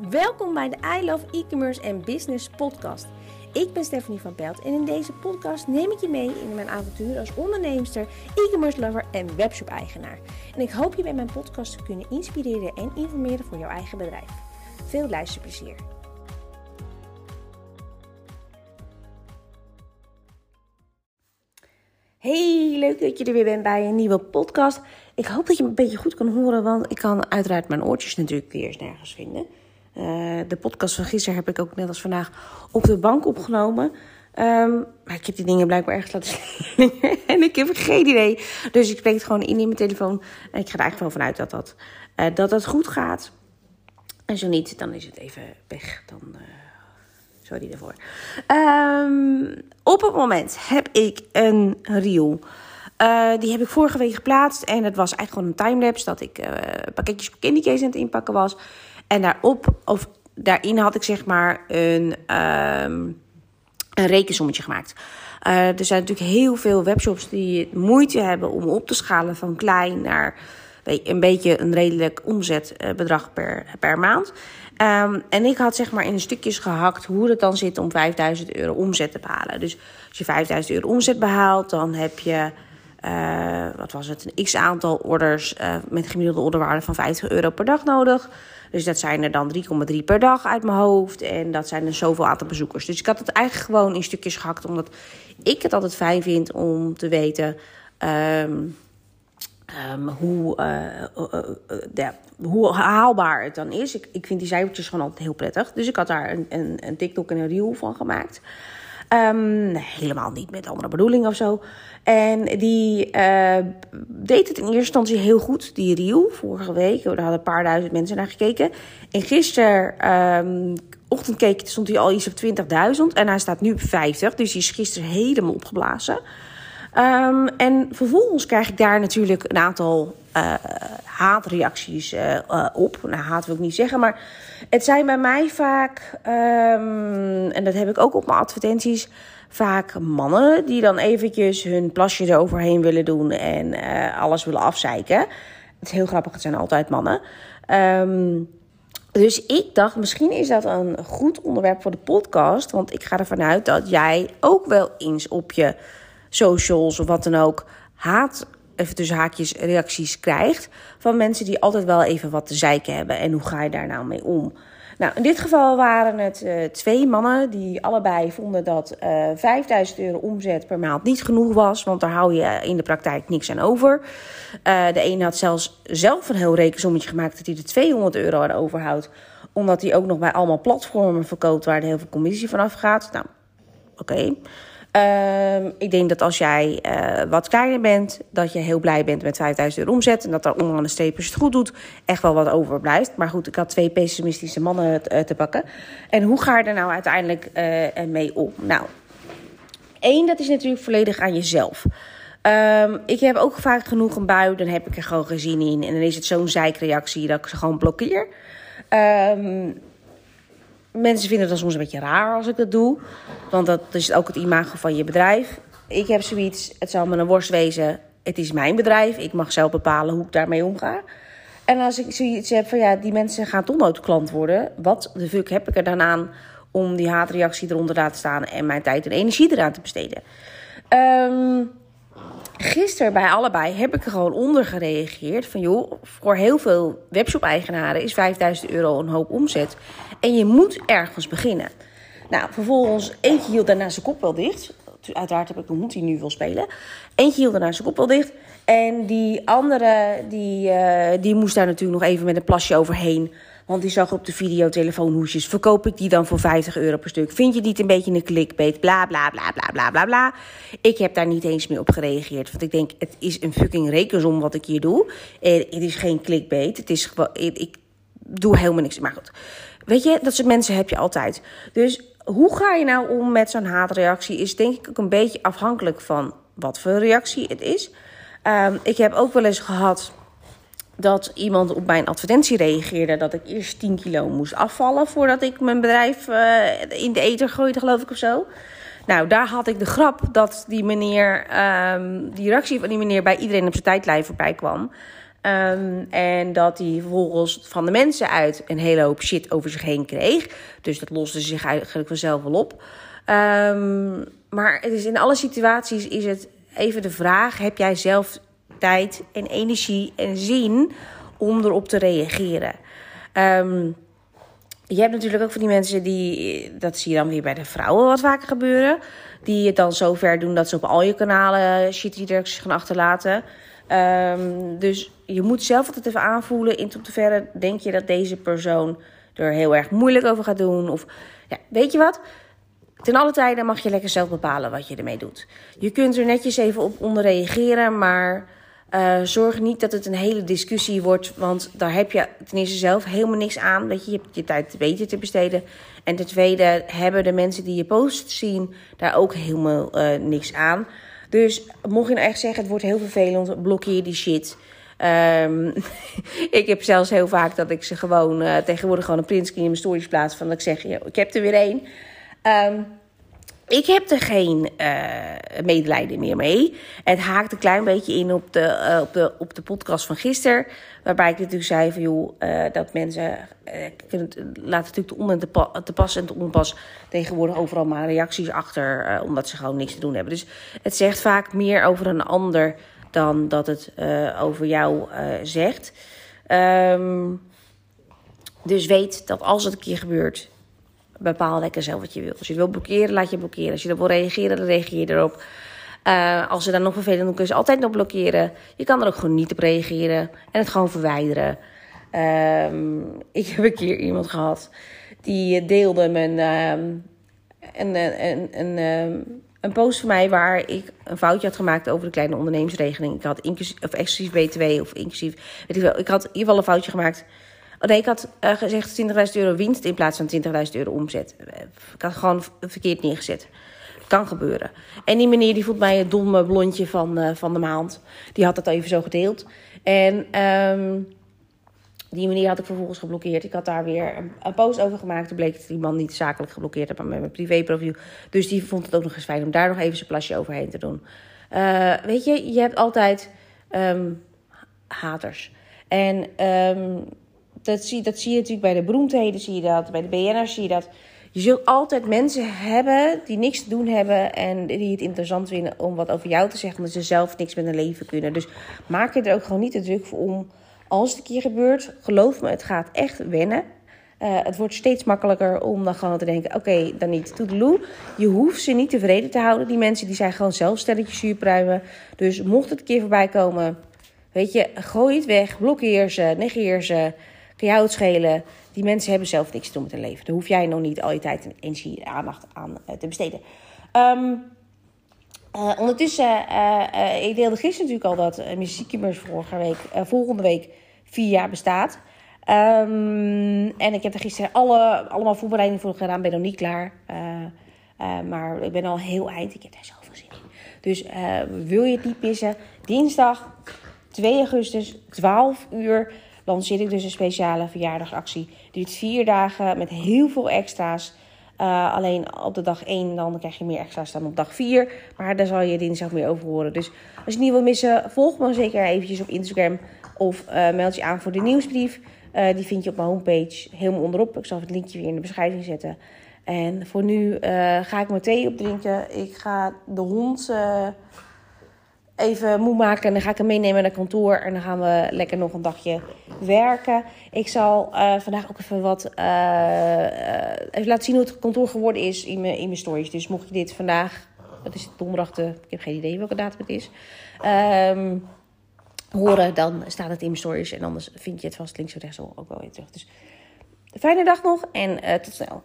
Welkom bij de I Love E-commerce en Business podcast. Ik ben Stephanie van Pelt en in deze podcast neem ik je mee in mijn avontuur als onderneemster, e-commerce lover en webshop eigenaar. En ik hoop je bij mijn podcast te kunnen inspireren en informeren voor jouw eigen bedrijf. Veel luisterplezier. Hey, leuk dat je er weer bent bij een nieuwe podcast. Ik hoop dat je me een beetje goed kan horen, want ik kan uiteraard mijn oortjes natuurlijk weer eens nergens vinden. Uh, de podcast van gisteren heb ik ook net als vandaag op de bank opgenomen. Um, maar ik heb die dingen blijkbaar ergens laten slingen. en ik heb geen idee. Dus ik spreek het gewoon in in mijn telefoon. En ik ga er eigenlijk wel vanuit dat dat, uh, dat het goed gaat. En zo niet, dan is het even weg. Dan, uh, sorry daarvoor. Um, op het moment heb ik een reel. Die heb ik vorige week geplaatst. En het was eigenlijk gewoon een timelapse. Dat ik pakketjes op candycase aan het inpakken was. En daarop, of daarin had ik zeg maar een, um, een rekensommetje gemaakt. Uh, er zijn natuurlijk heel veel webshops die moeite hebben om op te schalen van klein naar een beetje een redelijk omzetbedrag per, per maand. Um, en ik had zeg maar in stukjes gehakt hoe het dan zit om 5000 euro omzet te behalen. Dus als je 5000 euro omzet behaalt, dan heb je, uh, wat was het, een x aantal orders uh, met gemiddelde orderwaarde van 50 euro per dag nodig. Dus dat zijn er dan 3,3 per dag uit mijn hoofd. En dat zijn er zoveel aantal bezoekers. Dus ik had het eigenlijk gewoon in stukjes gehakt. Omdat ik het altijd fijn vind om te weten. Um, um, hoe, ja, hoe haalbaar het dan is. Ik, ik vind die cijfertjes gewoon altijd heel prettig. Dus ik had daar een, een, een TikTok en een reel van gemaakt. Um, helemaal niet met andere bedoeling of zo. En die uh, deed het in eerste instantie heel goed, die reel, vorige week. Daar hadden een paar duizend mensen naar gekeken. En gisteren, um, ochtend keek, stond hij al iets op 20.000. En hij staat nu op 50, dus die is gisteren helemaal opgeblazen. Um, en vervolgens krijg ik daar natuurlijk een aantal uh, haatreacties uh, uh, op. Nou, haat wil ik niet zeggen, maar het zijn bij mij vaak, um, en dat heb ik ook op mijn advertenties, vaak mannen die dan eventjes hun plasje eroverheen willen doen en alles willen afzeiken. Het is heel grappig, het zijn altijd mannen. Um, dus ik dacht, misschien is dat een goed onderwerp voor de podcast. Want ik ga ervan uit dat jij ook wel eens op je socials of wat dan ook haat, even tussen haakjes, reacties krijgt van mensen die altijd wel even wat te zeiken hebben. En hoe ga je daar nou mee om? Nou, in dit geval waren het uh, twee mannen die allebei vonden dat uh, 5000 euro omzet per maand niet genoeg was, want daar hou je in de praktijk niks aan over. Uh, de ene had zelfs zelf een heel rekensommetje gemaakt dat hij er 200 euro aan overhoudt, omdat hij ook nog bij allemaal platformen verkoopt waar er heel veel commissie vanaf gaat. Nou, oké. Um, ik denk dat als jij uh, wat kleiner bent, dat je heel blij bent met 5000 euro omzet. En dat daar onderaan de streep, het goed doet, echt wel wat overblijft. Maar goed, ik had twee pessimistische mannen te, te pakken. En hoe ga je er nou uiteindelijk uh, mee om? Nou, één, dat is natuurlijk volledig aan jezelf. Um, ik heb ook vaak genoeg een bui, dan heb ik er gewoon gezien in. En dan is het zo'n zeikreactie dat ik ze gewoon blokkeer. Um, Mensen vinden het soms een beetje raar als ik dat doe. Want dat is ook het imago van je bedrijf. Ik heb zoiets, het zal me een worst wezen. Het is mijn bedrijf. Ik mag zelf bepalen hoe ik daarmee omga. En als ik zoiets heb van ja, die mensen gaan toch nooit klant worden. Wat de fuck heb ik er dan aan om die haatreactie eronder te laten staan en mijn tijd en energie eraan te besteden? Um, gisteren bij allebei heb ik er gewoon onder gereageerd. Van joh, voor heel veel webshop-eigenaren is 5000 euro een hoop omzet. En je moet ergens beginnen. Nou, vervolgens, eentje hield daarna zijn kop wel dicht. Uiteraard heb ik de hond die nu wil spelen. Eentje hield daarna zijn kop wel dicht. En die andere, die, uh, die moest daar natuurlijk nog even met een plasje overheen. Want die zag op de video telefoonhoesjes. Verkoop ik die dan voor 50 euro per stuk? Vind je niet een beetje een clickbait? Bla bla bla bla bla bla bla. Ik heb daar niet eens meer op gereageerd. Want ik denk, het is een fucking rekensom wat ik hier doe. En het is geen clickbait. Het is gewoon. Ik doe helemaal niks. Maar goed. Weet je, dat soort mensen heb je altijd. Dus hoe ga je nou om met zo'n haatreactie? Is denk ik ook een beetje afhankelijk van wat voor reactie het is. Um, ik heb ook wel eens gehad dat iemand op mijn advertentie reageerde dat ik eerst 10 kilo moest afvallen voordat ik mijn bedrijf uh, in de eter gooide, geloof ik of zo. Nou, daar had ik de grap dat die meneer, um, die reactie van die meneer bij iedereen op zijn tijdlijn voorbij kwam. Ehm, en dat hij vervolgens van de mensen uit een hele hoop shit over zich heen kreeg. Dus dat loste zich eigenlijk vanzelf wel op. Ehm, maar het is in alle situaties is het even de vraag: heb jij zelf tijd en energie en zin om erop te reageren? Um, je hebt natuurlijk ook van die mensen die, dat zie je dan weer bij de vrouwen wat vaker gebeuren, die het dan zo ver doen dat ze op al je kanalen shit reacties gaan achterlaten. Um, dus je moet zelf altijd even aanvoelen in tot verre denk je dat deze persoon er heel erg moeilijk over gaat doen. Of ja, weet je wat? Ten alle tijden mag je lekker zelf bepalen wat je ermee doet. Je kunt er netjes even op onder reageren, maar uh, zorg niet dat het een hele discussie wordt. Want daar heb je ten eerste zelf helemaal niks aan. Dat je, je tijd beter te besteden. En ten tweede hebben de mensen die je post zien daar ook helemaal uh, niks aan. Dus mocht je nou echt zeggen, het wordt heel vervelend, blokkeer die shit. Um, ik heb zelfs heel vaak dat ik ze gewoon uh, tegenwoordig gewoon een printscreen in mijn stories plaats. Van dat ik zeg, ik heb er weer één. Um, ik heb er geen uh, medelijden meer mee. Het haakt een klein beetje in op de, uh, op de, op de podcast van gisteren. Waarbij ik natuurlijk zei van joh, uh, dat mensen kunnen laten natuurlijk te, on en pas en te onpas tegenwoordig overal maar reacties achter. omdat ze gewoon niks te doen hebben. Dus het zegt vaak meer over een ander dan dat het over jou zegt. Um, dus weet dat als het een keer gebeurt, bepaal lekker zelf wat je wil. Als je wil blokkeren, laat je blokkeren. Als je er wil reageren, dan reageer je erop. Uh, als ze dan nog vervelend doen, kun je ze altijd nog blokkeren. Je kan er ook gewoon niet op reageren en het gewoon verwijderen. Uh, ik heb een keer iemand gehad die deelde mijn, uh, een, een, een, een, post van mij waar ik een foutje had gemaakt over de kleine ondernemersregeling. Ik had inclusief, of exclusief BTW of inclusief, weet ik wel. Ik had in ieder geval een foutje gemaakt Ik had uh, gezegd 20.000 euro winst in plaats van 20.000 euro omzet. Ik had gewoon verkeerd neergezet. Kan gebeuren. En die meneer die voelt mij het domme blondje van, uh, van de maand. Die had dat even zo gedeeld. En um, die meneer had ik vervolgens geblokkeerd. Ik had daar weer een, post over gemaakt. Toen bleek dat die man niet zakelijk geblokkeerd had, maar met mijn privéprofiel. Dus die vond het ook nog eens fijn om daar nog even zijn plasje overheen te doen. Weet je, je hebt altijd um, haters. En um, dat zie, dat zie je natuurlijk bij de beroemdheden, zie je dat. Bij de BN'ers zie je dat. Je zult altijd mensen hebben die niks te doen hebben en die het interessant vinden om wat over jou te zeggen, omdat ze zelf niks met hun leven kunnen. Dus maak je er ook gewoon niet te druk voor om. Als het een keer gebeurt, geloof me, het gaat echt wennen. Uh, het wordt steeds makkelijker om dan gewoon te denken: oké, dan niet. Toedeloe. Je hoeft ze niet tevreden te houden. Die mensen die zijn gewoon zelf stelletjes zuurpruimen. Dus mocht het een keer voorbij komen, weet je, gooi het weg, blokkeer ze, negeer ze. Kan het schelen. Die mensen hebben zelf niks te doen met hun leven. Daar hoef jij nog niet al je tijd en energie en aandacht aan uh, te besteden. Um, uh, ondertussen, uh, ik deelde gisteren natuurlijk al dat uh, vorige week, volgende week vier jaar bestaat. Um, en ik heb er gisteren alle, allemaal voorbereidingen voor gedaan. Ben nog niet klaar. maar ik ben al heel eind. Ik heb daar zoveel zin in. Dus wil je het niet missen? Dinsdag 2 augustus, 12 uur lanceer ik dus een speciale verjaardagsactie. Duurt vier dagen met heel veel extra's. Uh, alleen op de dag 1 dan krijg je meer extra's dan op dag 4. Maar daar zal je dinsdag meer over horen. Dus als je niet wil missen, volg me zeker eventjes op Instagram. Of uh, meld je aan voor de nieuwsbrief. Uh, die vind je op mijn homepage helemaal onderop. Ik zal het linkje weer in de beschrijving zetten. En voor nu ga ik mijn thee opdrinken. Ik ga de hond even moe maken. En dan ga ik hem meenemen naar kantoor. En dan gaan we lekker nog een dagje werken. Ik zal uh, vandaag ook even wat. Uh, even laten zien hoe het kantoor geworden is in mijn, in mijn stories. Dus mocht je dit vandaag. Wat is het? Donderdag. De, ik heb geen idee welke datum het is. Um, horen, dan staat het in mijn stories. En anders vind je het vast links of rechts ook wel weer terug. Dus fijne dag nog en tot snel.